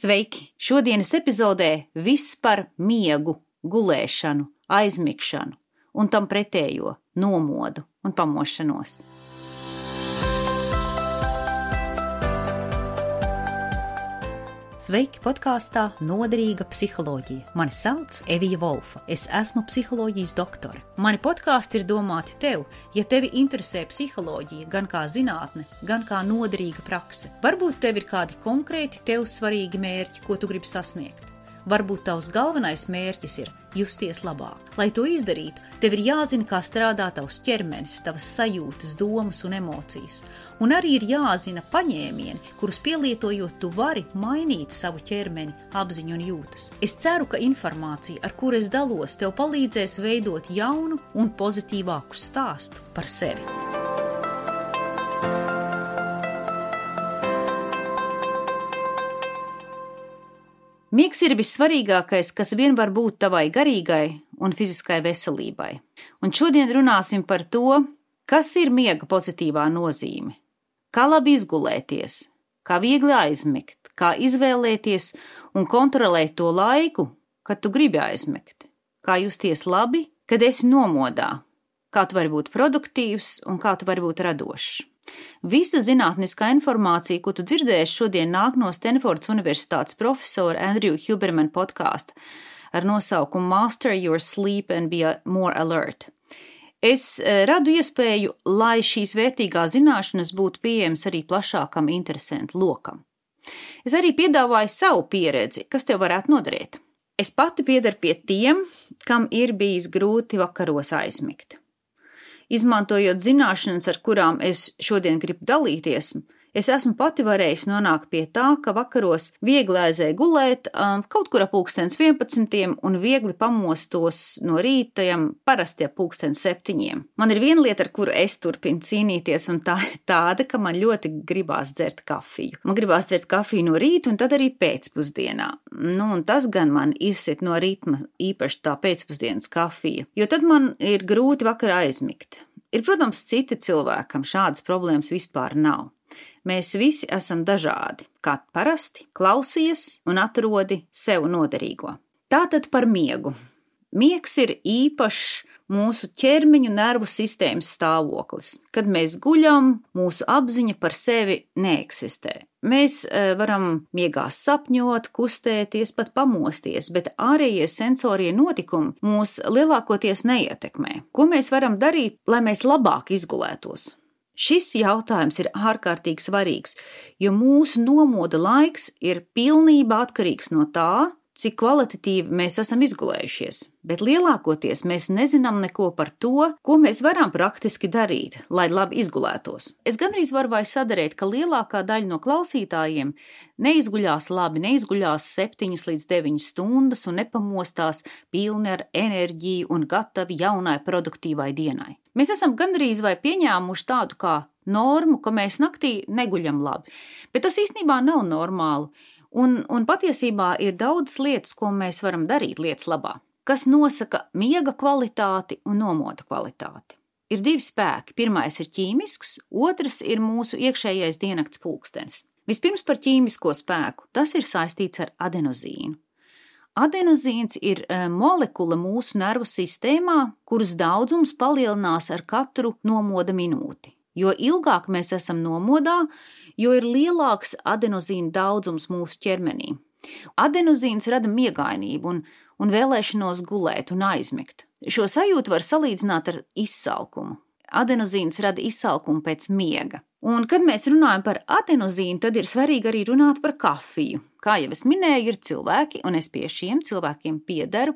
Sveiki! Šodienas epizodē viss par miegu, gulēšanu, aizmigšanu un tam pretējo nomodu un pamošanos. Sveiki podkāstā Noderīga psiholoģija. Mani sauc Evija Volfa. Es esmu psiholoģijas doktore. Mani podkāsti ir domāti tev, ja tevi interesē psiholoģija gan kā zinātne, gan kā noderīga prakse. Varbūt tev ir kādi konkrēti tev svarīgi mērķi, ko tu gribi sasniegt. Varbūt tavs galvenais mērķis ir justies labāk. Lai to izdarītu, tev ir jāzina, kā strādā tavs ķermenis, tavas sajūtas, domas un emocijas. Un arī ir jāzina paņēmieni, kurus pielietojot, tu vari mainīt savu ķermeni, apziņu un jūtas. Es ceru, ka informācija, ar kuru es dalos, tev palīdzēs veidot jaunu un pozitīvāku stāstu par sevi. Miegs ir vissvarīgākais, kas vien var būt tavai garīgai un fiziskai veselībai. Un šodien runāsim par to, kas ir miega pozitīvā nozīme, kā labi izgulēties, kā viegli aizmigt, kā izvēlēties un kontrolēt to laiku, kad tu gribi aizmigt, kā justies labi, kad esi nomodā, kā tu vari būt produktīvs un kā tu vari būt radošs. Visa zinātniskā informācija, ko tu dzirdēsi šodien, nāk no Stanfordas Universitātes profesora Andrew Huberman podkāsta ar nosaukumu Master Your Sleep and Be More Alert. Es eh, radu iespēju, lai šīs vērtīgās zināšanas būtu pieejamas arī plašākam interesantu lokam. Es arī piedāvāju savu pieredzi, kas tev varētu noderēt. Es pati piedaru pie tiem, kam ir bijis grūti vakaros aizmigt izmantojot zināšanas, ar kurām es šodien gribu dalīties, Es esmu pati varējis nonākt pie tā, ka vakaros viegli aizēju gulēt, um, kaut kur ap pulkstens 11 un viegli pamostos no rīta, parasti ap pulkstens 7. Man ir viena lieta, ar kuru es turpinu cīnīties, un tā ir tāda, ka man ļoti gribās dzert kafiju. Man gribās dzert kafiju no rīta un tad arī pēcpusdienā. Nu, un tas gan man izsit no ritma, īpaši tā pēcpusdienas kafija, jo tad man ir grūti vakarā aizmigt. Ir, protams, citi cilvēki, kam šādas problēmas vispār nav. Mēs visi esam dažādi, kā parasti klausies un atrodi sev noderīgo. Tātad par miegu. Miegs ir īpašs mūsu ķermeņa nervu sistēmas stāvoklis. Kad mēs guļam, mūsu apziņa par sevi neeksistē. Mēs e, varam miegā sapņot, kustēties, pat pamosties, bet ārējie sensorie notikumi mūs lielākoties neietekmē. Ko mēs varam darīt, lai mēs labāk izgulētos? Šis jautājums ir ārkārtīgi svarīgs, jo mūsu nomoda laiks ir pilnībā atkarīgs no tā, cik kvalitatīvi mēs esam izgulējušies, bet lielākoties mēs nezinām neko par to, ko mēs varam praktiski darīt, lai labi izgulētos. Es gandrīz varu vai sadarīt, ka lielākā daļa no klausītājiem neizguļās labi, neizguļās 7 līdz 9 stundas un nepamostās pilni ar enerģiju un gatavi jaunai produktīvai dienai. Mēs esam gandrīz vai pieņēmuši tādu kā normu, ka mēs naktī neguļam labi, bet tas īstenībā nav normāli. Un, un patiesībā ir daudz lietas, ko mēs varam darīt lietas labā, kas nosaka miega kvalitāti un nomoda kvalitāti. Ir divi spēki. Pirmais ir ķīmisks, otrs ir mūsu iekšējais diennakts pulkstenis. Vispirms par ķīmisko spēku. Tas ir saistīts ar adenozīnu. Adenozīns ir e, molekula mūsu nervu sistēmā, kuras daudzums palielinās ar katru nomoda minūti. Jo ilgāk mēs esam nomodā, jo ir lielāks adenozīna daudzums mūsu ķermenī. Adenozīns rada miegainību un, un vēlēšanos gulēt un aizmigt. Šo sajūtu var salīdzināt ar izsalkumu. Adenozīns rada izsalkumu pēc miega. Un, kad mēs runājam par adenozīnu, tad ir svarīgi arī runāt par kafiju. Kā jau es minēju, ir cilvēki, un es pie šiem cilvēkiem piedaru,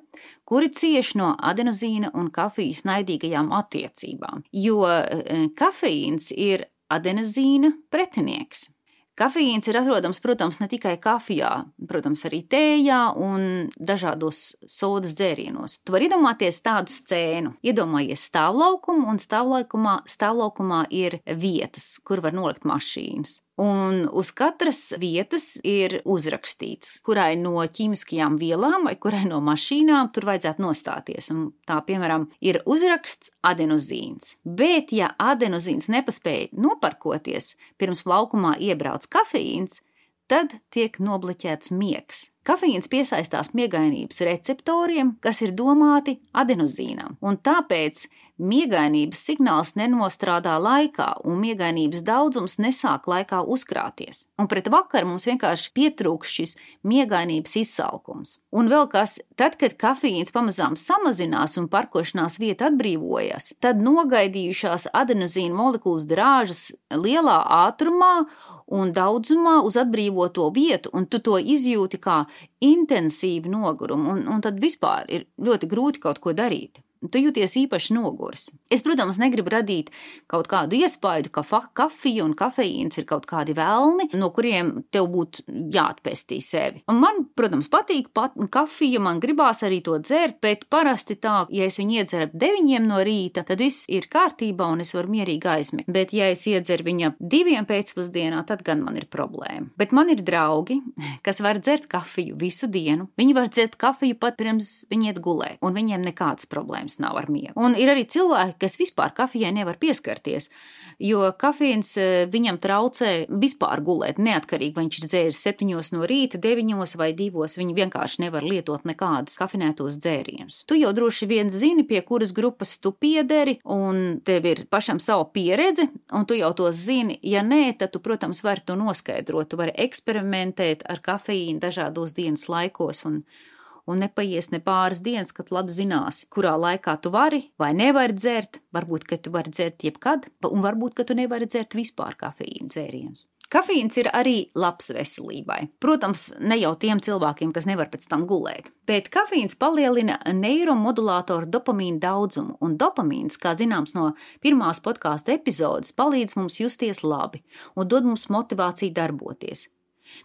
kuri cieš no adenozīna un kafijas naidīgajām attiecībām, jo eh, kafeīns ir adenozīna pretinieks. Kafīns ir atrodams, protams, ne tikai kafijā, protams, arī tējā un dažādos sodas dzērienos. Tu vari iedomāties tādu scēnu. Iedomājies stāvlaukumu, un stāvlaukumā, stāvlaukumā ir vietas, kur var nolikt mašīnas. Un uz katras vietas ir uzrakstīts, kurai no ķīmiskajām vielām vai kurai no mašīnām tur vajadzētu nostāties. Un tā, piemēram, ir uzraksts adenozīns. Bet, ja adenozīns nepaspēja noparkoties, pirms laukumā iebrauc kafeīns, tad tiek nobloķēts miegs. Kafīns piesaistās miegainības receptoriem, kas ir domāti adenozīnam, un tāpēc miegainības signāls nenostrādā laikā, un miegainības daudzums nesāk laikā uzkrāties. Un pret vakaru mums vienkārši pietrūks šis miegainības izsalkums. Un vēl kas, tad, kad kafīns pamazām samazinās un parkošanās vieta atbrīvojas, tad nogaidījušās adenozīna molekulas drāžas lielā ātrumā un daudzumā uz atbrīvoto vietu, un tu to izjūti kā intensīvu nogurumu, un, un tad vispār ir ļoti grūti kaut ko darīt tu jūties īpaši noguris. Es, protams, negribu radīt kaut kādu iespaidu, ka kafija un kafeīns ir kaut kādi vēlni, no kuriem tev būtu jāatpestī sevi. Un man, protams, patīk pat kafija, man gribās arī to dzert, bet parasti tā, ja es viņu iedzeru ap deviņiem no rīta, tad viss ir kārtībā un es varu mierīgi aizmigt. Bet, ja es iedzeru viņu ap diviem pēcpusdienā, tad gan man ir problēma. Bet man ir draugi, kas var dzert kafiju visu dienu. Viņi var dzert kafiju pat pirms viņi iet gulēt, un viņiem nekādas problēmas problēmas nav ar miegu. Un ir arī cilvēki, kas vispār kafijai nevar pieskarties, jo kafīns e, viņam traucē vispār gulēt, neatkarīgi vai viņš ir dzēris septiņos no rīta, deviņos vai divos, viņi vienkārši nevar lietot nekādus kafinētos dzērienus. Tu jau droši vien zini, pie kuras grupas tu piederi, un tev ir pašam savu pieredzi, un tu jau to zini. Ja nē, tad tu, protams, vari to noskaidrot, tu vari eksperimentēt ar kafīnu dažādos dienas laikos un un nepaies ne pāris dienas, kad labi zināsi, kurā laikā tu vari vai nevari dzert. Varbūt, ka tu vari dzert jebkad, un varbūt, ka tu nevari dzert vispār kafīnu dzērienus. Kafīns ir arī labs veselībai. Protams, ne jau tiem cilvēkiem, kas nevar pēc tam gulēt, bet kafīns palielina neiromodulātoru dopamīnu daudzumu, un dopamīns, kā zināms no pirmās podkāstu epizodes, palīdz mums justies labi un dod mums motivāciju darboties.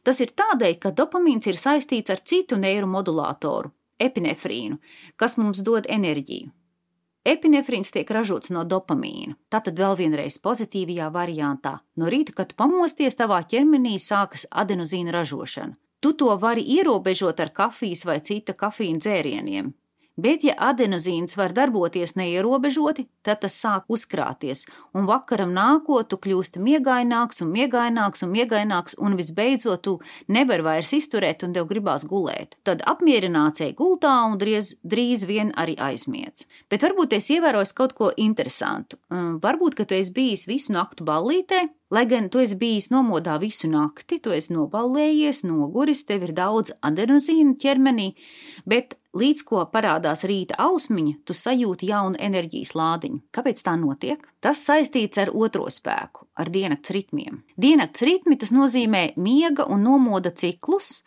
Tas ir tādēļ, ka dopamīns ir saistīts ar citu neiromodulātoru, epinefrīnu, kas mums dod enerģiju. Epinefrīns tiek ražots no dopamīna. Tātad vēl vienreiz pozitīvajā variantā. No rīta, kad pamosties, tavā ķermenī sākas adenozīna ražošana. Tu to vari ierobežot ar kafijas vai cita kafīna dzērieniem, Bet, ja adenozīns var darboties neierobežoti, tad tas sāk uzkrāties, un vakaram nākot, tu kļūsti miegaināks un miegaināks un miegaināks, un visbeidzot tu nevari vairs izturēt, un tev gribās gulēt. Tad apmierināts ej gultā un drīz, drīz vien arī aizmiedz. Bet varbūt es ievēroju kaut ko interesantu. Varbūt, ka tu esi bijis visu naktu ballītē, Lai gan tu esi bijis nomodā visu nakti, tu esi noballējies, noguris, tev ir daudz adenozīna ķermenī, bet līdz ko parādās rīta ausmiņa, tu sajūti jaunu enerģijas lādiņu. Kāpēc tā notiek? Tas saistīts ar otro spēku, ar diennakts ritmiem. Diennakts ritmi tas nozīmē miega un nomoda ciklus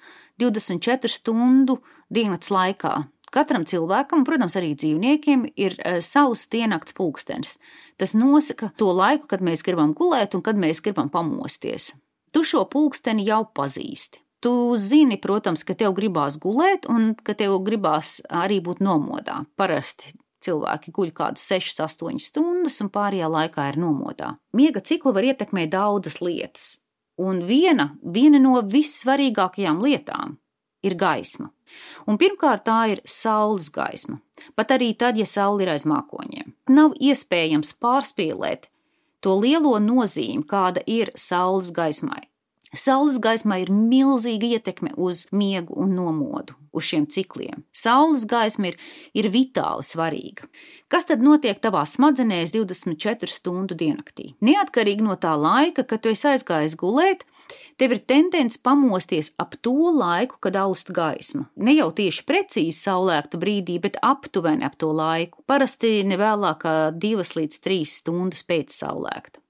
24 stundu diennakts laikā. Katram cilvēkam, protams, arī dzīvniekiem, ir uh, savs diennakts pulkstenis. Tas nosaka to laiku, kad mēs gribam gulēt un kad mēs gribam pamosties. Tu šo pulksteni jau pazīsti. Tu zini, protams, ka tev gribās gulēt un ka tev gribās arī būt nomodā. Parasti cilvēki guļ kādas 6, 8 stundas un pārējā laikā ir nomodā. Miega ciklu var ietekmēt daudzas lietas, un viena, viena no vissvarīgākajām lietām ir gaisma. Un pirmkārt, tā ir saules gaisma. Pat arī tad, ja saule ir aiz mākoņiem. Nav iespējams pārspīlēt to lielo nozīmi, kāda ir saules gaismai. Saules gaismai ir milzīga ietekme uz miegu un nomodu, uz šiem cikliem. Saules gaisma ir, ir vitāli svarīga. Kas tad notiek tavā smadzenēs 24 stundu diennaktī? Neatkarīgi no tā laika, kad tu esi aizgājis gulēt, Tev ir tendence pamosties ap to laiku, kad aust gaisma. Ne jau tieši precīzi saulēkta brīdī, bet aptuveni ap to laiku. Parasti ne vēlāk kā divas līdz trīs stundas pēc saulēkta.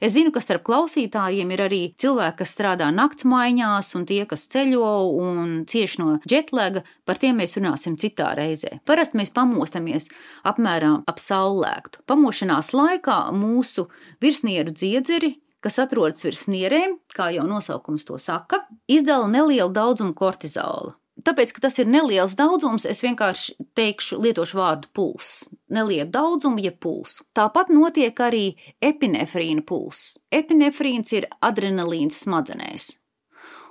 Es zinu, ka starp klausītājiem ir arī cilvēki, kas strādā naktsmaiņās, un tie, kas ceļo un cieš no jetlaga, par tiem mēs runāsim citā reizē. Parasti mēs pamostamies apmēram ap saulēktu. Pamošanās laikā mūsu virsnieru dziedzeri kas atrodas virs nierēm, kā jau nosaukums to saka, izdala nelielu daudzumu kortizola. Tāpēc, ka tas ir neliels daudzums, es vienkārši teikšu, lietošu vārdu pulss. Nelielu daudzumu, ja pulsu. Tāpat notiek arī epinefrīna pulss. Epinefrīns ir adrenalīns smadzenēs.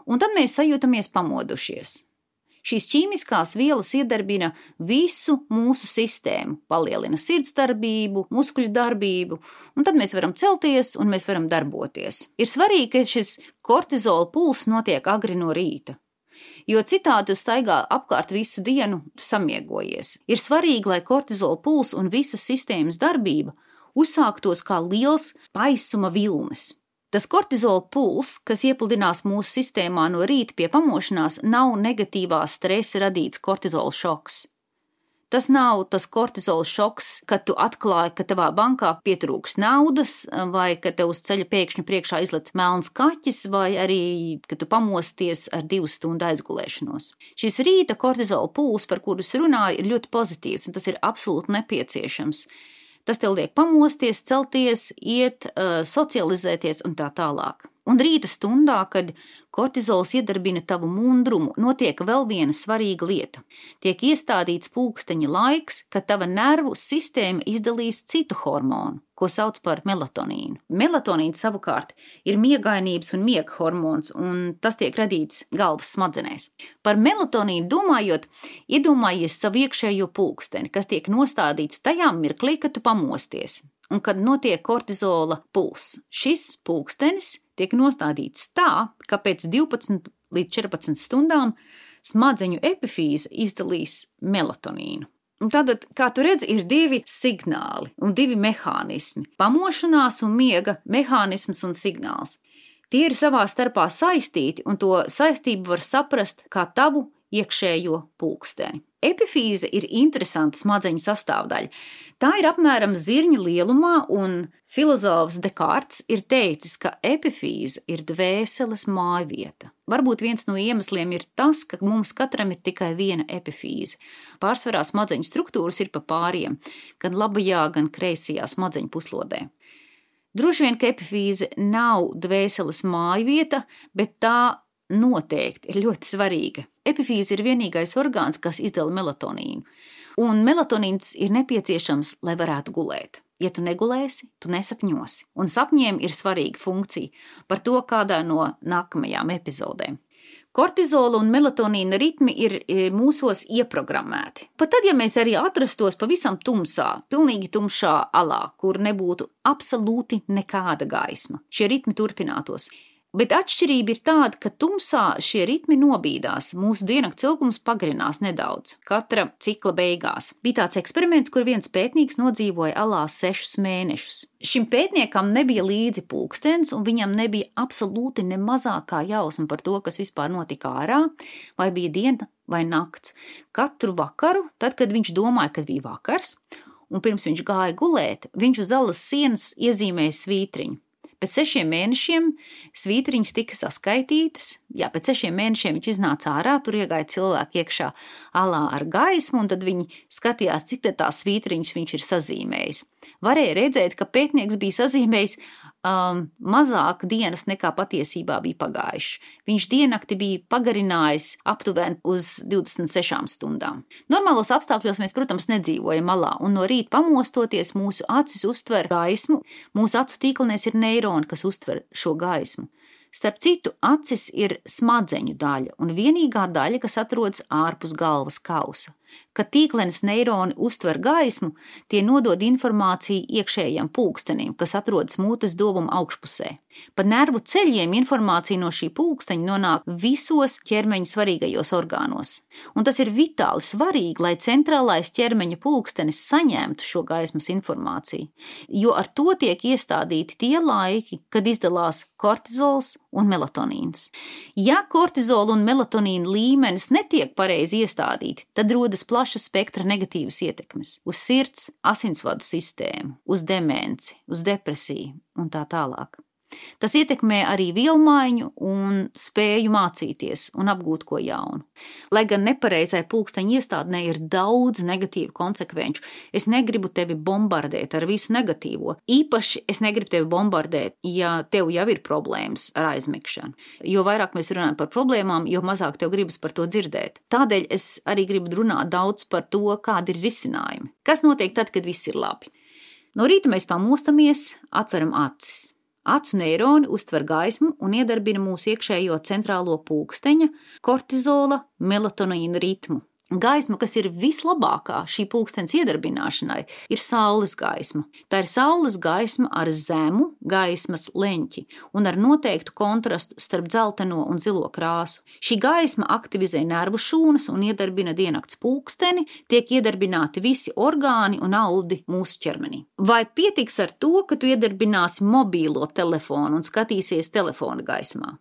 Un tad mēs sajūtamies pamodušies. Šīs ķīmiskās vielas iedarbina visu mūsu sistēmu, palielina sirdsdarbību, muskuļu darbību, un tad mēs varam celties un mēs varam darboties. Ir svarīgi, ka šis kortizola puls notiek agri no rīta. Jo citādi tu staigā apkārt visu dienu, samiegojies. Ir svarīgi, lai kortizola puls un visas sistēmas darbība uzsāktos kā liels paisuma vilnis. Tas kortizola puls, kas iepludinās mūsu sistēmā no rīta pie pamošanās, nav negatīvā stresa radīts kortizola šoks. Tas nav tas kortizola šoks, kad tu atklāji, ka tavā bankā pietrūks naudas, vai ka tev uz ceļa pēkšņi priekšā izlec melns kaķis, vai arī, ka tu pamosties ar divu stundu aizgulēšanos. Šis rīta kortizola pūls, par kuru es runāju, ir ļoti pozitīvs, un tas ir absolūti nepieciešams. Tas tev liek pamosties, celties, iet, uh, socializēties un tā tālāk. Un rīta stundā, kad kortizols iedarbina tavu mundrumu, notiek vēl viena svarīga lieta. Tiek iestādīts pulksteņa laiks, kad tava nervu sistēma izdalīs citu hormonu, ko sauc par melatonīnu. Melatonīns savukārt ir miegainības un miega hormons, un tas tiek radīts galvas smadzenēs. Par melatonīnu domājot, iedomājies savu iekšējo pulksteni, kas tiek nostādīts tajā mirklī, kad tu pamosties un kad notiek kortizola puls. Šis pulkstenis tiek nostādīts tā, ka pēc 12 līdz 14 stundām smadzeņu epifīze izdalīs melatonīnu. Tātad, kā tu redzi, ir divi signāli un divi mehānismi - pamošanās un miega mehānisms un signāls. Tie ir savā starpā saistīti, un to saistību var saprast kā tavu iekšējo pulksteni. Epifīze ir interesanta smadzeņu sastāvdaļa. Tā ir apmēram zirņa lielumā, un filozofs Dekārts ir teicis, ka epifīze ir dvēseles mājvieta. Varbūt viens no iemesliem ir tas, ka mums katram ir tikai viena epifīze. Pārsvarā smadzeņu struktūras ir pa pāriem, gan labajā, gan kreisajā smadzeņu puslodē. Droši vien, ka epifīze nav dvēseles mājvieta, bet tā noteikti ir ļoti svarīga. Epifīze ir vienīgais orgāns, kas izdala melatonīnu, un melatonīns ir nepieciešams, lai varētu gulēt. Ja tu negulēsi, tu nesapņosi, un sapņiem ir svarīga funkcija par to kādā no nākamajām epizodēm. Kortizola un melatonīna ritmi ir e, mūsos ieprogrammēti. Pat tad, ja mēs arī atrastos pavisam tumsā, pilnīgi tumšā alā, kur nebūtu absolūti nekāda gaisma, šie ritmi turpinātos. Bet atšķirība ir tāda, ka tumsā šie ritmi nobīdās, mūsu diennakts ilgums pagarinās nedaudz, katra cikla beigās. Bija tāds eksperiments, kur viens pētnieks nodzīvoja alā sešus mēnešus. Šim pētniekam nebija līdzi pulkstenis, un viņam nebija absolūti ne mazākā jausma par to, kas vispār notika ārā, vai bija diena vai nakts. Katru vakaru, tad, kad viņš domāja, ka bija vakars, un pirms viņš gāja gulēt, viņš uz alas sienas iezīmēja svītriņu. Pēc sešiem mēnešiem svītriņas tika saskaitītas. Jā, pēc sešiem mēnešiem viņš iznāca ārā, tur iegāja cilvēki iekšā alā ar gaismu, un tad viņi skatījās, cik tās svītriņas viņš ir sazīmējis. Varēja redzēt, ka pētnieks bija sazīmējis um, mazāk dienas nekā patiesībā bija pagājuši. Viņš diennakti bija pagarinājis aptuveni uz 26 stundām. Normālos apstākļos mēs, protams, nedzīvojam malā, un no rīta pamostoties mūsu acis uztver gaismu, mūsu acu tīklenēs ir neironi, kas uztver šo gaismu. Starp citu, acis ir smadzeņu daļa un vienīgā daļa, kas atrodas ārpus galvas kausa. Kad tīklenes neironi uztver gaismu, tie nodod informāciju iekšējam pulkstenim, kas atrodas mutes dobuma augšpusē. Pa nervu ceļiem informācija no šī pulksteņa nonāk visos ķermeņa svarīgajos orgānos. Un tas ir vitāli svarīgi, lai centrālais ķermeņa pulkstenis saņemtu šo gaismas informāciju, jo ar to tiek iestādīti tie laiki, kad izdalās kortizols un melatonīns. Ja kortizola un melatonīna līmenis netiek pareizi iestādīti, tad rodas plaša spektra negatīvas ietekmes uz sirds, asinsvadu sistēmu, uz demenci, uz depresiju un tā tālāk. Tas ietekmē arī vielmaiņu un spēju mācīties un apgūt ko jaunu. Lai gan nepareizai pulksteņa iestādnē ir daudz negatīvu konsekvenču, es negribu tevi bombardēt ar visu negatīvo. Īpaši es negribu tevi bombardēt, ja tev jau ir problēmas ar aizmigšanu. Jo vairāk mēs runājam par problēmām, jo mazāk tev gribas par to dzirdēt. Tādēļ es arī gribu runāt daudz par to, kādi ir risinājumi. Kas notiek tad, kad viss ir labi? No rīta mēs pamostamies, atveram acis Acu neironi uztver gaismu un iedarbina mūsu iekšējo centrālo pulksteņa, kortizola, melatonīna ritmu. Gaisma, kas ir vislabākā šī pulkstenes iedarbināšanai, ir saules gaisma. Tā ir saules gaisma ar zemu gaismas leņķi un ar noteiktu kontrastu starp dzelteno un zilo krāsu. Šī gaisma aktivizē nervu šūnas un iedarbina diennakts pulksteni, tiek iedarbināti visi orgāni un audi mūsu ķermenī. Vai pietiks ar to, ka tu iedarbināsi mobīlo telefonu un skatīsies telefona gaismā?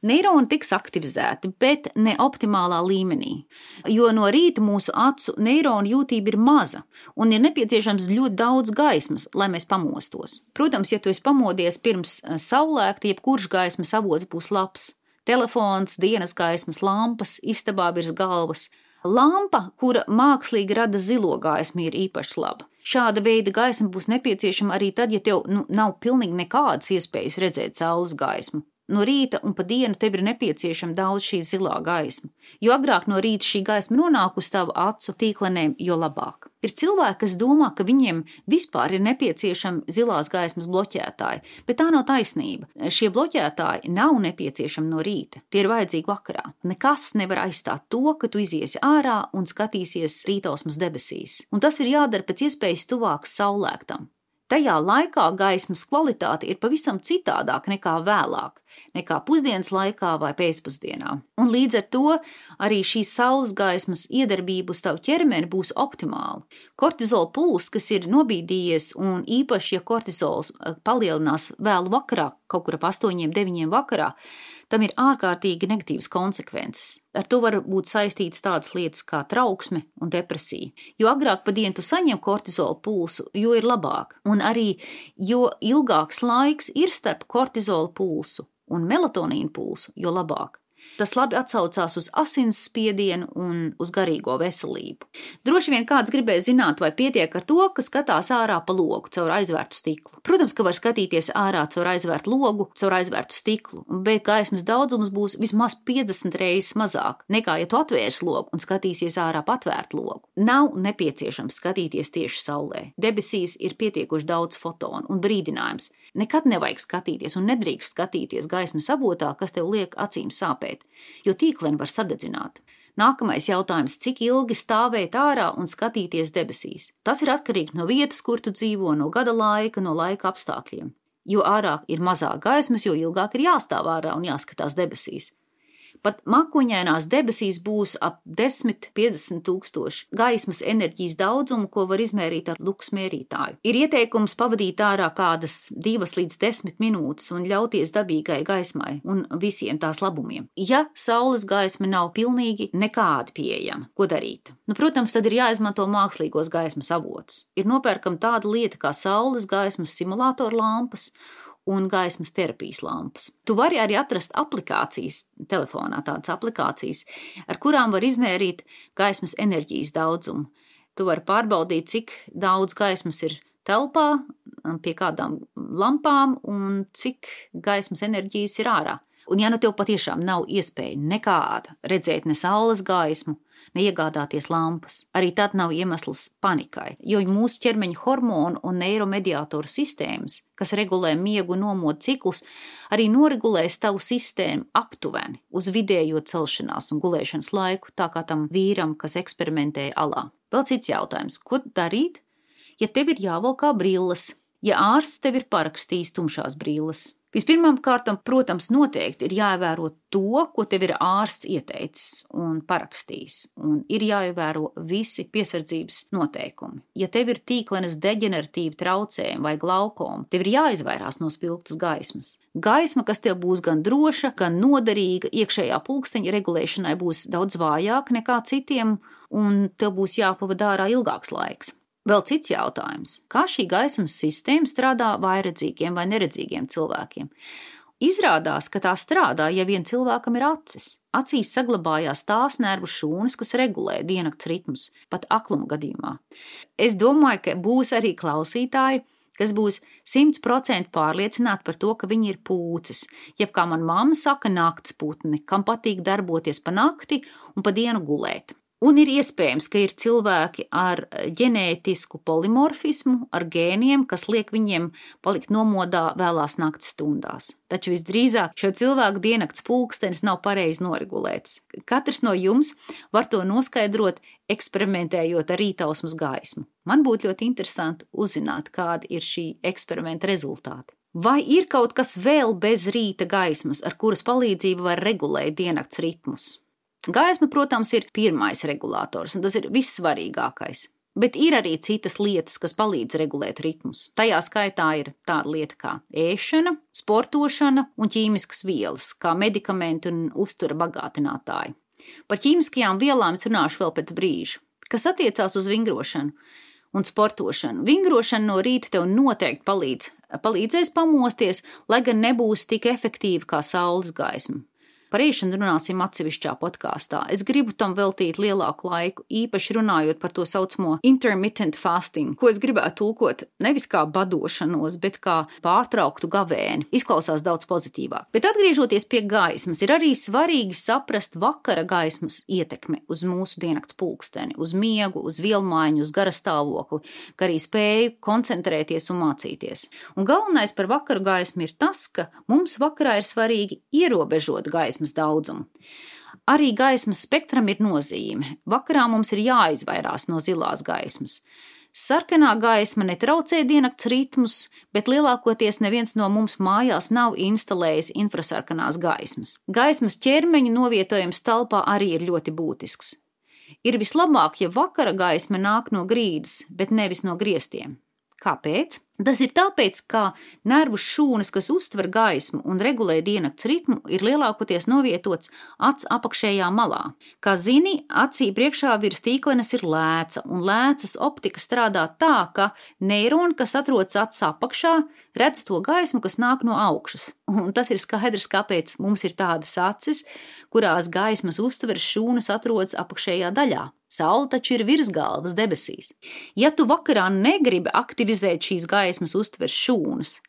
Neironi tiks aktivizēti, bet ne optimālā līmenī, jo no rīta mūsu acu neironu jūtība ir maza un ir nepieciešams ļoti daudz gaismas, lai mēs pamostos. Protams, ja tu esi pamodies pirms eh, saulēkta, jebkurš gaismas avots būs labs. Telefons, dienas gaismas, lampas, istabā virs galvas. Lampa, kura mākslīgi rada zilo gaismu, ir īpaši laba. Šāda veida gaisma būs nepieciešama arī tad, ja tev nu, nav pilnīgi nekādas iespējas redzēt saules gaismu. No rīta un pa dienu tev ir nepieciešama daudz šī zilā gaisma. Jo agrāk no rīta šī gaisma nonāk uz tavu acu tīklenēm, jo labāk. Ir cilvēki, kas domā, ka viņiem vispār ir nepieciešami zilās gaismas bloķētāji, bet tā nav taisnība. Šie bloķētāji nav nepieciešami no rīta, tie ir vajadzīgi vakarā. Nekas nevar aizstāt to, ka tu iziesi ārā un skatīsies rītausmas debesīs. Un tas ir jādara pēc iespējas tuvāk saulēktam. Tajā laikā gaismas kvalitāte ir pavisam citādāka nekā vēlāk nekā pusdienas laikā vai pēcpusdienā. Un līdz ar to arī šīs saules gaismas iedarbība uz tavu ķermeni būs optimāla. Kortizola pūls, kas ir nobīdījies, un īpaši, ja kortizols eh, palielinās vēlu vakarā, kaut kur ap 8, 9 vakarā, tam ir ārkārtīgi negatīvas konsekvences. Ar to var būt saistītas tādas lietas kā trauksme un depresija. Jo agrāk pa dienu tu saņem kortizola pulsu, jo ir labāk. Un arī jo ilgāks laiks ir starp kortizola pulsu un melatonīna pulsu, jo labāk. Tas labi atsaucās uz asinsspiedienu un uz garīgo veselību. Droši vien kāds gribēja zināt, vai pietiek ar to, ka skatās ārā pa logu caur aizvērtu stiklu. Protams, ka var skatīties ārā caur aizvērtu logu, caur aizvērtu stiklu, bet gaismas daudzums būs vismaz 50 reizes mazāk nekā, ja tu atvērsi logu un skatīsies ārā pa atvērtu logu. Nav nepieciešams skatīties tieši saulē. Debesīs ir pietiekuši daudz fotonu un brīdinājums. Nekad nevajag skatīties un nedrīkst skatīties gaismas avotā, kas tev liek acīm sāpēt, jo tīkleni var sadedzināt. Nākamais jautājums - cik ilgi stāvēt ārā un skatīties debesīs? Tas ir atkarīgs no vietas, kur tu dzīvo, no gada laika, no laika apstākļiem. Jo ārāk ir mazāk gaismas, jo ilgāk ir jāstāv ārā un jāskatās debesīs. Pat makuņainās debesīs būs ap 10-50 tūkstoši gaismas enerģijas daudzumu, ko var izmērīt ar luks mērītāju. Ir ieteikums pavadīt ārā kādas 2 līdz 10 minūtes un ļauties dabīgai gaismai un visiem tās labumiem. Ja saules gaisma nav pilnīgi nekādi pieejama, ko darīt? Nu, protams, tad ir jāizmanto mākslīgos gaismas avotus. Ir nopērkama tāda lieta kā saules gaismas simulātora lampas un gaismas terapijas lampas. Tu vari arī atrast aplikācijas telefonā, tādas aplikācijas, ar kurām var izmērīt gaismas enerģijas daudzumu. Tu vari pārbaudīt, cik daudz gaismas ir telpā, pie kādām lampām un cik gaismas enerģijas ir ārā. Un, ja nu tev patiešām nav iespēja nekāda redzēt ne saules gaismu, neiegādāties lampas. Arī tad nav iemesls panikai, jo mūsu ķermeņa hormonu un neiromediātoru sistēmas, kas regulē miegu nomodu ciklus, arī noregulēs tavu sistēmu aptuveni uz vidējo celšanās un gulēšanas laiku, tā kā tam vīram, kas eksperimentēja alā. Vēl cits jautājums, ko darīt, ja tev ir jāvalkā brilles, ja ārsts tev ir parakstījis tumšās brilles? Vispirmām kārtām, protams, noteikti ir jāievēro to, ko tev ir ārsts ieteicis un parakstījis, un ir jāievēro visi piesardzības noteikumi. Ja tev ir tīklenes deģeneratīvi traucējumi vai glaukoma, tev ir jāizvairās no spilgtas gaismas. Gaisma, kas tev būs gan droša, gan noderīga, iekšējā pulksteņa regulēšanai būs daudz vājāka nekā citiem, un tev būs jāpavada ārā ilgāks laiks. Vēl cits jautājums - kā šī gaismas sistēma strādā vairedzīgiem vai neredzīgiem cilvēkiem? Izrādās, ka tā strādā, ja vien cilvēkam ir acis. Acīs saglabājās tās nervu šūnas, kas regulē diennakts ritmus, pat akluma gadījumā. Es domāju, ka būs arī klausītāji, kas būs 100% pārliecināti par to, ka viņi ir pūcis, jeb kā man mamma saka, nakts putni, kam patīk darboties pa nakti un pa dienu gulēt. Un ir iespējams, ka ir cilvēki ar ģenētisku polimorfismu, ar gēniem, kas liek viņiem palikt nomodā vēlās naktas stundās. Taču visdrīzāk šo cilvēku diennakts pulkstenis nav pareizi noregulēts. Katrs no jums var to noskaidrot, eksperimentējot ar rītausmas gaismu. Man būtu ļoti interesanti uzzināt, kādi ir šī eksperimenta rezultāti. Vai ir kaut kas vēl bez rīta gaismas, ar kuras palīdzību var regulēt diennakts ritmus? Gaisma, protams, ir pirmais regulators, un tas ir vissvarīgākais. Bet ir arī citas lietas, kas palīdz regulēt ritmus. Tajā skaitā ir tāda lieta kā ēšana, sportošana un ķīmiskas vielas, kā medikamenti un uztura bagātinātāji. Par ķīmiskajām vielām es runāšu vēl pēc brīža. Kas attiecās uz vingrošanu un sportošanu, vingrošana no rīta tev noteikti palīdz, palīdzēs pamosties, lai gan nebūs tik efektīva kā saules gaisma. Par ēšanu runāsim atsevišķā podkāstā. Es gribu tam veltīt lielāku laiku, īpaši runājot par to saucamo intermittent fasting, ko es gribētu tulkot nevis kā badošanos, bet kā pārtrauktu gavēni. Izklausās daudz pozitīvāk. Bet atgriežoties pie gaismas, ir arī svarīgi saprast vakara gaismas ietekmi uz mūsu diennakts pulksteni, uz miegu, uz vielmaiņu, uz gara stāvokli, kā arī spēju koncentrēties un mācīties. Un galvenais par vakara gaismu ir tas, ka mums vakarā ir svarīgi ierobežot gaismu gaismas daudzumu. Arī gaismas spektram ir nozīme. Vakarā mums ir jāizvairās no zilās gaismas. Sarkanā gaisma netraucē diennakts ritmus, bet lielākoties neviens no mums mājās nav instalējis infrasarkanās gaismas. Gaismas ķermeņa novietojums telpā arī ir ļoti būtisks. Ir vislabāk, ja vakara gaisma nāk no grīdas, bet nevis no griestiem. Kāpēc? Tas ir tāpēc, ka nervu šūnas, kas uztver gaismu un regulē diennakts ritmu, ir lielākoties novietots acs apakšējā malā. Kā zini, acī priekšā virs tīklenes ir lēca, un lēcas optika strādā tā, ka neironi, kas atrodas acs apakšā, redz to gaismu, kas nāk no augšas. Un tas ir skaidrs, kāpēc mums ir tādas acis, kurās gaismas uztveres šūnas atrodas apakšējā daļā. Saula taču ir virs galvas debesīs. Ja tu vakarā negribi aktivizēt šīs gaismas uztver šūnas,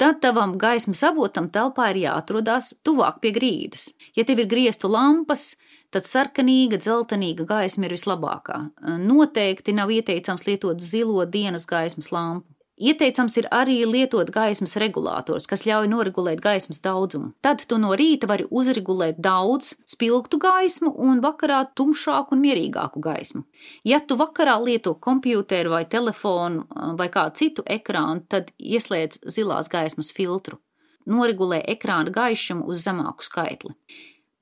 tad tavam gaismas avotam telpā ir jāatrodas tuvāk pie grīdas. Ja tev ir griestu lampas, tad sarkanīga, dzeltenīga gaisma ir vislabākā. Noteikti nav ieteicams lietot zilo dienas gaismas lampu. Ieteicams ir arī lietot gaismas regulators, kas ļauj noregulēt gaismas daudzumu. Tad tu no rīta vari uzregulēt daudz spilgtu gaismu un vakarā tumšāku un mierīgāku gaismu. Ja tu vakarā lieto kompjuteru vai telefonu vai kādu citu ekrānu, tad ieslēdz zilās gaismas filtru. Noregulē ekrāna gaišumu uz zemāku skaitli.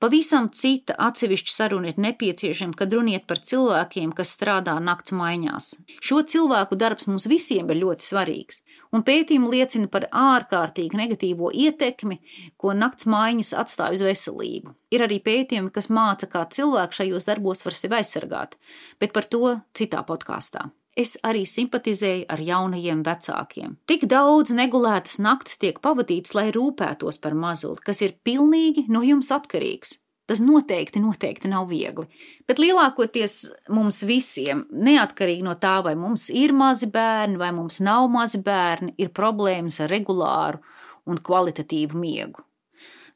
Pavisam cita atsevišķa saruna ir nepieciešama, kad runiet par cilvēkiem, kas strādā nakts maiņās. Šo cilvēku darbs mums visiem ir ļoti svarīgs, un pētījumi liecina par ārkārtīgi negatīvo ietekmi, ko nakts maiņas atstāj uz veselību. Ir arī pētījumi, kas māca, kā cilvēks šajos darbos var sevi aizsargāt, bet par to citā podkāstā es arī simpatizēju ar jaunajiem vecākiem. Tik daudz negulētas naktis tiek pavadīts, lai rūpētos par mazuli, kas ir pilnīgi no jums atkarīgs. Tas noteikti, noteikti nav viegli. Bet lielākoties mums visiem, neatkarīgi no tā, vai mums ir mazi bērni vai mums nav mazi bērni, ir problēmas ar regulāru un kvalitatīvu miegu.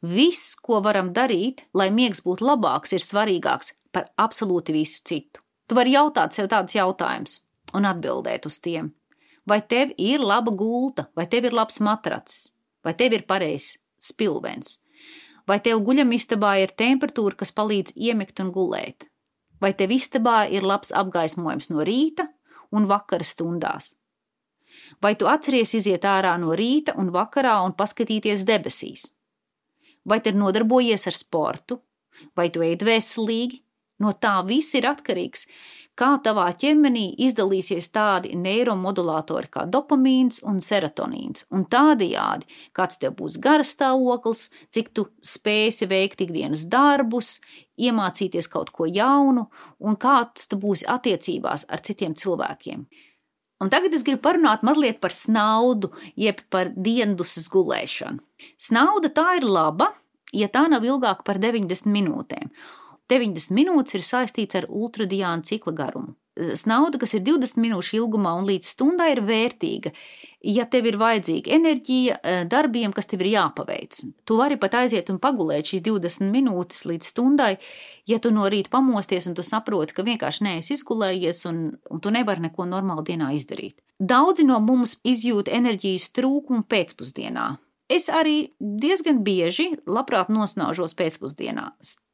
Viss, ko varam darīt, lai miegs būtu labāks, ir svarīgāks par absolūti visu citu. Tu vari jautāt sev tādus jautājumus un atbildēt uz tiem. Vai tev ir laba gulta, vai tev ir labs matracis, vai tev ir pareizs spilvens, vai tev guļamistabā ir temperatūra, kas palīdz iemigt un gulēt, vai tev istabā ir labs apgaismojums no rīta un vakara stundās. Vai tu atceries iziet ārā no rīta un vakarā un paskatīties debesīs? Vai te nodarbojies ar sportu, vai tu ēd veselīgi? No tā viss ir atkarīgs, kā tavā ķermenī izdalīsies tādi neiromodulātori kā dopamīns un serotonīns, un tādajādi, kāds tev būs gara stāvoklis, cik tu spēsi veikt ikdienas darbus, iemācīties kaut ko jaunu, un kāds tu būsi attiecībās ar citiem cilvēkiem. Un tagad es gribu parunāt mazliet par snaudu, jeb par diendusas gulēšanu. Snauda tā ir laba, ja tā nav ilgāka par 90 minūtēm 90 minūtes ir saistīts ar ultradiāna cikla garumu. Snauda, kas ir 20 minūšu ilgumā un līdz stundai, ir vērtīga, ja tev ir vajadzīga enerģija eh, darbiem, kas tev ir jāpaveic. Tu vari pat aiziet un pagulēt šīs 20 minūtes līdz stundai, ja tu no rīta pamosties un tu saproti, ka vienkārši neesi izgulējies un, un tu nevari neko normāli dienā izdarīt. Daudzi no mums izjūt enerģijas trūkumu pēcpusdienā. Es arī diezgan bieži labprāt nosnaužos pēcpusdienā.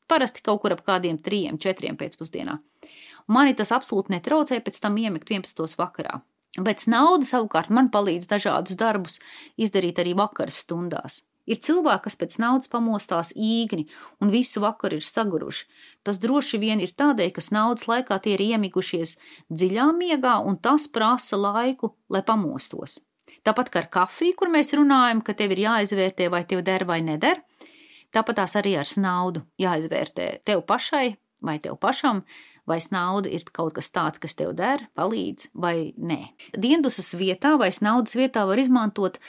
Parasti kaut kur ap kādiem trijiem, četriem pēcpusdienā. Mani tas absolūti netraucē pēc tam iemigt 11. vakarā. Bet nauda savukārt man palīdz dažādus darbus izdarīt arī vakaras stundās. Ir cilvēki, kas pēc naudas pamostās īgni un visu vakaru ir saguruši. Tas droši vien ir tādēļ, ka naudas laikā tie ir iemigušies dziļā miegā, un tas prasa laiku, lai pamostos. Tāpat kā ar kafiju, kur mēs runājam, ka tev ir jāizvērtē, vai tev der vai neder, tāpat tās arī ar naudu jāizvērtē tev pašai vai tev pašam, vai nauda ir kaut kas tāds, kas tev der, palīdz, vai nē. Diendusas vietā vai naudas vietā var izmantot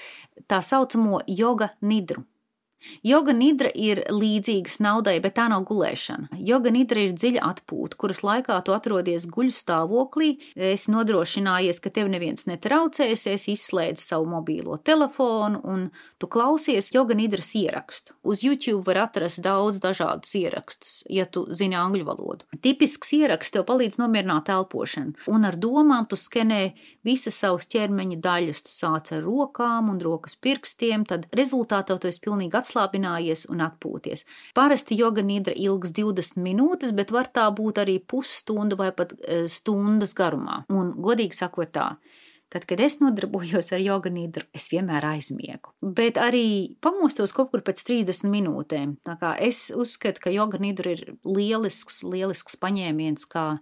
tā saucamo joga nidru. Joga nidra ir līdzīga naudai, bet tā nav gulēšana. Joga nidra ir dziļa atpūta, kuras laikā tu atrodies guļu stāvoklī, esi nodrošinājies, ka tev neviens netraucēs, esi izslēdzis savu mobīlo telefonu un tu klausies joga nidras ierakstu. Uz YouTube var atrast daudz dažādus ierakstus, ja tu zini angļu valodu. Tipisks ieraksts tev palīdz nomierināt elpošanu, un ar domām tu skenē visas savas ķermeņa daļas. Tu sāc ar rokām un rokas pirkstiem, tad rezultātā tu esi pilnīgi atslēgts atslābinājies un atpūties. Parasti joga nidra ilgs 20 minūtes, bet var tā būt arī pusstunda vai pat e, stundas garumā. Un, godīgi sakot, tā. Tad, kad es nodarbojos ar joga nidru, es vienmēr aizmiegu. Bet arī pamostos kaut kur pēc 30 minūtēm. Es uzskatu, ka joga nidra ir lielisks, lielisks paņēmiens, kā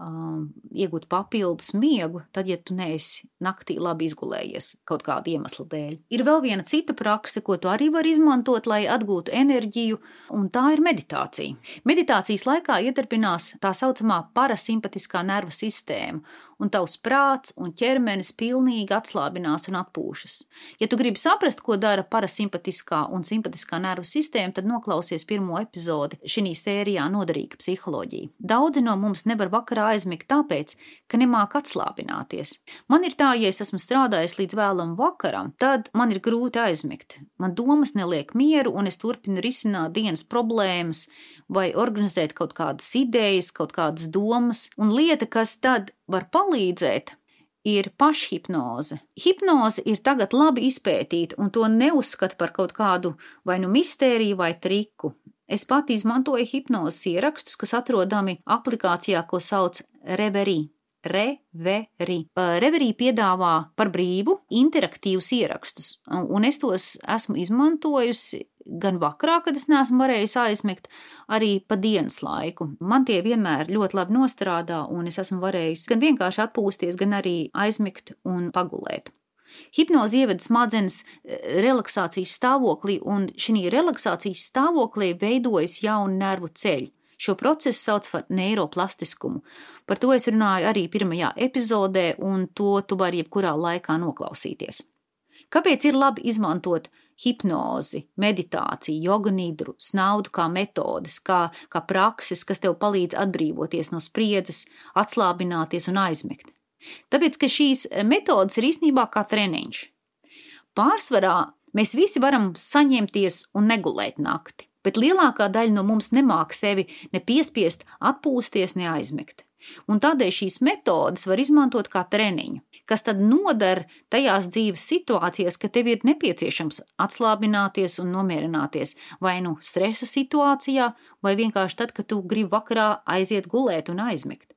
iegūt papildus miegu, tad, ja tu neesi naktī labi izgulējies kaut kāda iemesla dēļ. Ir vēl viena cita prakse, ko tu arī vari izmantot, lai atgūtu enerģiju, un tā ir meditācija. Meditācijas laikā iedarbinās tā saucamā parasimpatiskā nerva sistēma, un tavs prāts un ķermenis pilnīgi atslābinās un atpūšas. Ja tu gribi saprast, ko dara parasimpatiskā un simpatiskā nervu sistēma, tad noklausies pirmo epizodi šī sērijā Noderīga psiholoģija. Daudzi no mums nevar vakarā aizmigt tāpēc, ka nemāk atslābināties. Man ir tā, ja es esmu strādājis līdz vēlam vakaram, tad man ir grūti aizmigt. Man domas neliek mieru, un es turpinu risināt dienas problēmas vai organizēt kaut kādas idejas, kaut kādas domas, un lieta, kas tad var palīdzēt, ir pašhipnoze. Hipnoze ir tagad labi izpētīta, un to neuzskata par kaut kādu vai nu mistēriju vai triku. Es pati izmantoju hipnozes ierakstus, kas atrodami aplikācijā, ko sauc Reverie. Reveri. Reverī piedāvā par brīvu interaktīvus ierakstus, un es tos esmu izmantojusi gan vakarā, kad es neesmu varējis aizmigt, arī pa dienas laiku. Man tie vienmēr ļoti labi nostrādā, un es esmu varējis gan vienkārši atpūsties, gan arī aizmigt un pagulēt. Hipnoze ievada smadzenes relaksācijas stāvoklī, un šī relaksācijas stāvoklī veidojas jauni nervu ceļi. Šo procesu sauc par neiroplastiskumu. Par to es runāju arī pirmajā epizodē, un to tu vari jebkurā laikā noklausīties. Kāpēc ir labi izmantot hipnozi, meditāciju, joga nidru, snaudu kā metodes, kā, kā prakses, kas tev palīdz atbrīvoties no spriedzes, atslābināties un aizmigt. Tāpēc, ka šīs metodes ir īstenībā kā treniņš. Pārsvarā mēs visi varam saņemties un negulēt nakti, bet lielākā daļa no mums nemāk sevi ne piespiest, atpūsties, ne aizmigt. Un tādēļ šīs metodes var izmantot kā treniņu, kas tad noder tajās dzīves situācijās, ka tev ir nepieciešams atslābināties un nomierināties, vai nu stresa situācijā, vai vienkārši tad, kad tu gribi vakarā aiziet gulēt un aizmigt.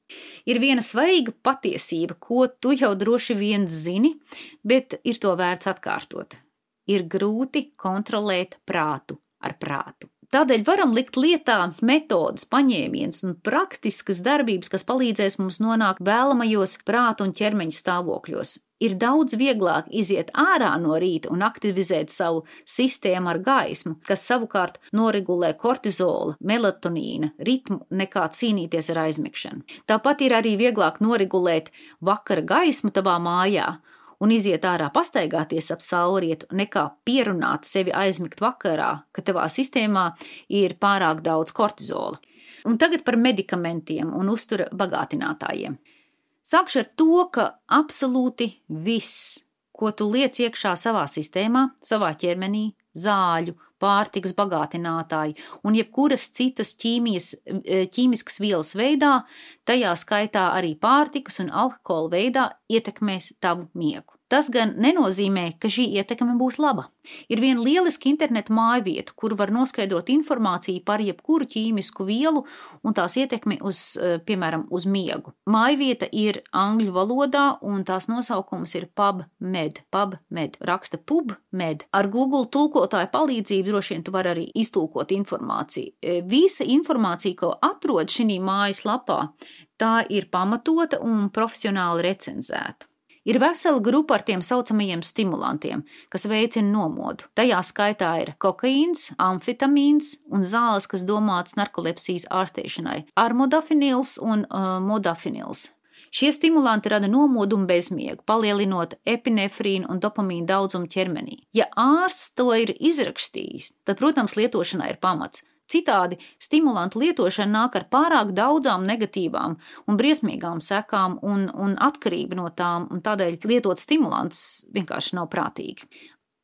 Ir viena svarīga patiesība, ko tu jau droši vien zini, bet ir to vērts atkārtot. Ir grūti kontrolēt prātu ar prātu. Tādēļ varam likt lietā metodas, paņēmienus un praktiskas darbības, kas palīdzēs mums nonākt vēlamajos prāta un ķermeņa stāvokļos. Ir daudz vieglāk iziet ārā no rīta un aktivizēt savu sistēmu ar gaismu, kas savukārt noregulē kortizola, melatonīna ritmu, nekā cīnīties ar aizmigšanu. Tāpat ir arī vieglāk noregulēt vakara gaismu tavā mājā un iziet ārā pastaigāties ap saulrietu, nekā pierunāt sevi aizmigt vakarā, ka tavā sistēmā ir pārāk daudz kortizola. Un tagad par medikamentiem un uztura bagātinātājiem. Sākšu ar to, ka absolūti viss, ko tu liec iekšā savā sistēmā, savā ķermenī, zāļu, pārtikas bagātinātāji un jebkuras citas ķīmijas, e, ķīmiskas vielas veidā, tajā skaitā arī pārtikas un alkohola veidā, ietekmēs tavu miegu. Tas gan nenozīmē, ka šī ietekme būs laba. Ir viena lieliska interneta mājvieta, kur var noskaidrot informāciju par jebkuru ķīmisku vielu un tās ietekmi uz, e, piemēram, uz miegu. Mājvieta ir angļu valodā un tās nosaukums ir PubMed. PubMed raksta PubMed. Ar Google tulkotāju palīdzību droši vien tu vari arī iztulkot informāciju. E, visa informācija, ko atrod šī mājaslapā, tā ir pamatota un profesionāli recenzēta. Ir vesela grupa ar tiem saucamajiem stimulantiem, kas veicina nomodu. Tajā skaitā ir kokaīns, amfetamīns un zāles, kas domāts narkolepsijas ārstēšanai - armodafinils un uh, modafinils. Šie stimulanti rada nomodu un bezmiegu, palielinot epinefrīnu un dopamīnu daudzumu ķermenī. Ja ārsts to ir izrakstījis, tad, protams, lietošanai ir pamats, Citādi stimulantu lietošana nāk ar pārāk daudzām negatīvām un briesmīgām sekām un, un atkarību no tām, un tādēļ lietot stimulants vienkārši nav prātīgi.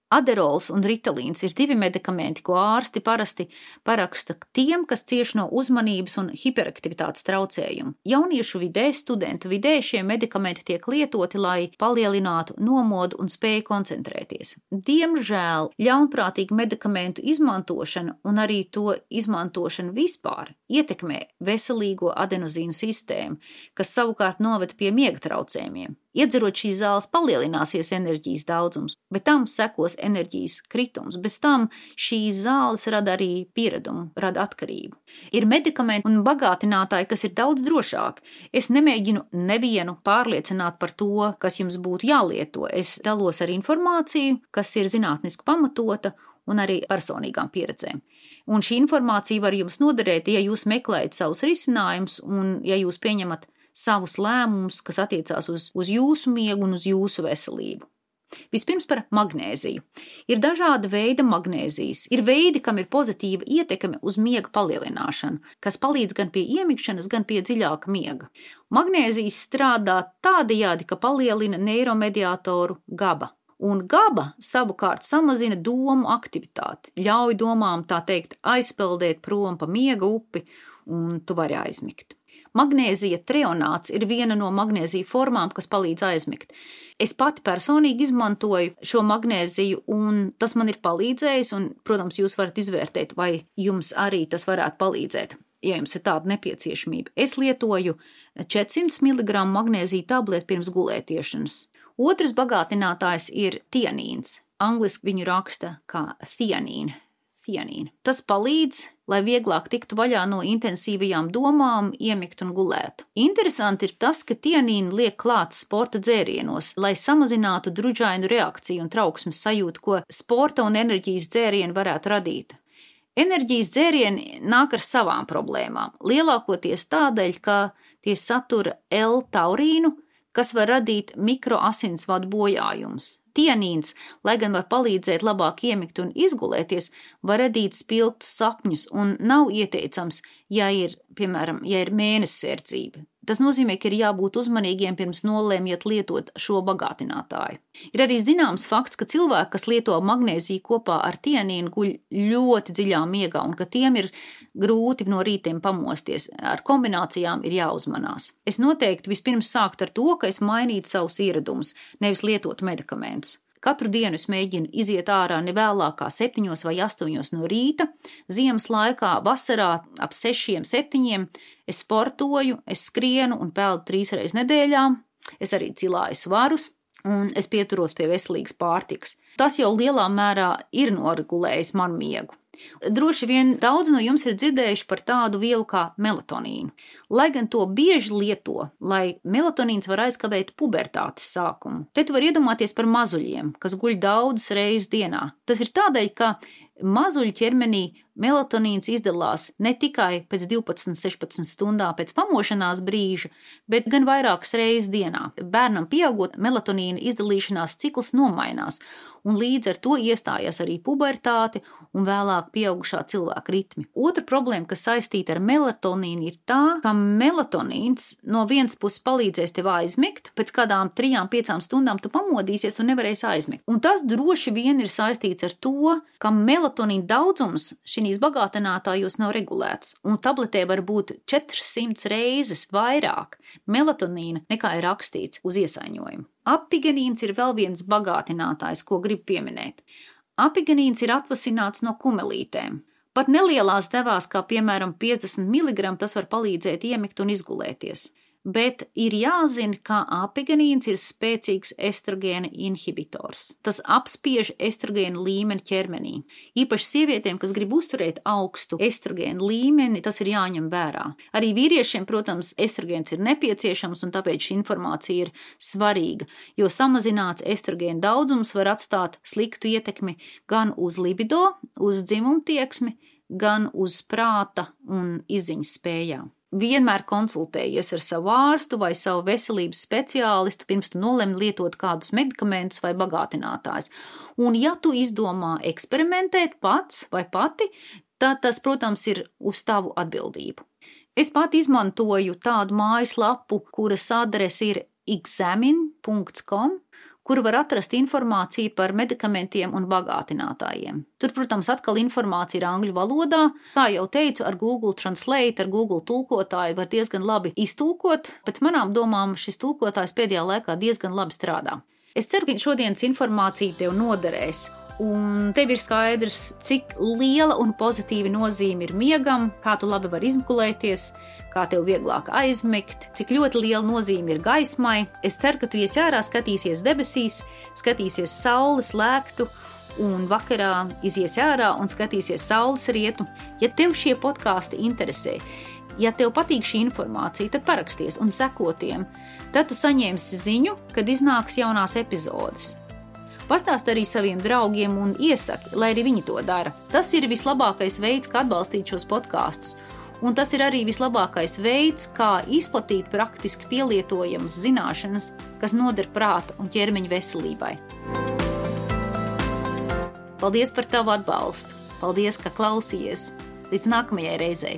Aderols un ritalīns ir divi medikamenti, ko ārsti parasti paraksta tiem, kas cieš no uzmanības un hiperaktivitātes traucējumu. Jauniešu vidē, studentu vidē šie medikamenti tiek lietoti, lai palielinātu nomodu un spēju koncentrēties. Diemžēl ļaunprātīga medikamentu izmantošana un arī to izmantošana vispār ietekmē veselīgo adenozīnu sistēmu, kas savukārt noved pie miega traucējumiem. Iedzerot šīs zāles, palielināsies enerģijas daudzums, bet tam sekos enerģijas kritums. Bez tam šīs zāles rada arī pieredumu, rada atkarību. Ir medikamenti un bagātinātāji, kas ir daudz drošāki. Es nemēģinu nevienu pārliecināt par to, kas jums būtu jālieto. Es dalos ar informāciju, kas ir zinātniski pamatota un arī personīgām pieredzēm. Un šī informācija var jums noderēt, ja jūs meklējat savus risinājumus un ja jūs pieņemat savus lēmumus, kas attiecās uz, uz jūsu miegu un uz jūsu veselību. Vispirms par magnēziju. Ir dažāda veida magnēzijas. Ir veidi, kam ir pozitīva ietekme uz miega palielināšanu, kas palīdz gan pie iemigšanas, gan pie dziļāka miega. Magnēzijas strādā tādajādi, ka palielina neiromediātoru GABA. Un GABA savukārt samazina domu aktivitāti, ļauj domām tā teikt aizpeldēt prom pa miega upi, un tu vari aizmigt. Magnēzija treonāts ir viena no magnēzija formām, kas palīdz aizmigt. Es pati personīgi izmantoju šo magnēziju, un tas man ir palīdzējis, un, protams, jūs varat izvērtēt, vai jums arī tas varētu palīdzēt. Ja jums ir tāda nepieciešamība, es lietoju 400 mg magnēzija tableti pirms gulētiešanas. Otrs bagātinātājs ir tianīns. Angliski viņu raksta kā thianīna fianīnu. Tas palīdz, lai vieglāk tiktu vaļā no intensīvajām domām, iemigt un gulēt. Interesanti ir tas, ka tianīnu liek klāts sporta dzērienos, lai samazinātu druģainu reakciju un trauksmes sajūtu, ko sporta un enerģijas dzērieni varētu radīt. Enerģijas dzērieni nāk ar savām problēmām, lielākoties tādēļ, ka tie satura L-taurīnu, kas var radīt mikroasinsvadu bojājumus. Tienīns, lai gan var palīdzēt labāk iemigt un izgulēties, var radīt spilgtus sapņus un nav ieteicams, ja ir, piemēram, ja ir mēnesisērdzība. Tas nozīmē, ka ir jābūt uzmanīgiem pirms nolēmjat lietot šo bagātinātāju. Ir arī zināms fakts, ka cilvēki, kas lieto magnēziju kopā ar tienīnu, guļ ļoti dziļā miegā un ka tiem ir grūti no rītiem pamosties. Ar kombinācijām ir jāuzmanās. Es noteikti vispirms sāktu ar to, ka es mainītu savus ieradumus, nevis lietotu medikamentus. Katru dienu es mēģinu iziet ārā ne vēlāk kā 7 vai 8 no rīta. Ziemas laikā, vasarā ap 6, 7 es sportoju, es skrienu un peldu trīs reizes nedēļā. Es arī cilāju svarus, un es pieturos pie veselīgas pārtikas. Tas jau lielā mērā ir noregulējis manu miegu. Droši vien daudz no jums ir dzirdējuši par tādu vielu kā melatonīnu. Lai gan to bieži lieto, lai melatonīns var aizkavēt pubertātes sākumu. Te tu vari iedomāties par mazuļiem, kas guļ daudzas reizes dienā. Tas ir tādēļ, ka mazuļu ķermenī Melatonīns izdalās ne tikai pēc 12, 16 stundām pēc pamošanās brīža, bet gan vairākas reizes dienā. Bērnam pieaugot, melatonīna izdalīšanās cikls nomainās, un līdz ar to iestājās arī pubertāte un vēlāk pieaugušā cilvēka ritmi. Otra problēma, kas saistīta ar melatonīnu, ir tā, ka melatonīns no vienas puses palīdzēs tev aizmigt, pēc kādām trijām, piecām stundām tu pamodīsies un nevarēsi aizmigt. Un tas droši vien ir saistīts ar to, ka melatonīna daudzums šīs bagātinātājos nav regulēts, un tabletē var būt 400 reizes vairāk melatonīna nekā ir rakstīts uz iesaņojumu. Apigenīns ir vēl viens bagātinātājs, ko gribu pieminēt. Apigenīns ir atvasināts no kumelītēm. Pat nelielās devās, kā piemēram 50 mg, tas var palīdzēt iemigt un izgulēties bet ir jāzina, ka apigenīns ir spēcīgs estrogēna inhibitors. Tas apspiež estrogēna līmeni ķermenī. Īpaši sievietēm, kas grib uzturēt augstu estrogēna līmeni, tas ir jāņem vērā. Arī vīriešiem, protams, estrogēns ir nepieciešams, un tāpēc šī informācija ir svarīga, jo samazināts estrogēna daudzums var atstāt sliktu ietekmi gan uz libido, uz dzimumtieksmi, gan uz prāta un izziņas spējām vienmēr konsultējies ar savu ārstu vai savu veselības speciālistu, pirms tu nolem lietot kādus medikamentus vai bagātinātājus. Un, ja tu izdomā eksperimentēt pats vai pati, tad tas, protams, ir uz tavu atbildību. Es pat izmantoju tādu mājaslapu, kuras adrese ir examin.com, kur var atrast informāciju par medikamentiem un bagātinātājiem. Tur, protams, atkal informācija ir angļu valodā. Kā jau teicu, ar Google Translate, ar Google tulkotāju var diezgan labi iztulkot. Pēc manām domām šis tulkotājs pēdējā laikā diezgan labi strādā. Es ceru, ka šodienas informācija tev noderēs un tev ir skaidrs, cik liela un pozitīva nozīme ir miegam, kā tu labi vari izmeklēties, kā tev vieglāk aizmigt, cik ļoti liela nozīme ir gaismai. Es ceru, ka tu ies ārā, skatīsies debesīs, skatīsies saules lēktu. Un vakarā izies ārā un skatīsies saules rietu. Ja tev šie podkāsti interesē, ja tev patīk šī informācija, tad paraksties un sekotiem. Tad tu saņemsi ziņu, kad iznāks jaunās epizodes. Pastāst arī saviem draugiem un iesaki, lai arī viņi to dara. Tas ir vislabākais veids, kā atbalstīt šos podkāstus. Un tas ir arī vislabākais veids, kā izplatīt praktiski pielietojamas zināšanas, kas noder prāta un ķermeņa veselībai. Paldies par tavu atbalstu! Paldies, ka klausījies! Līdz nākamajai reizei!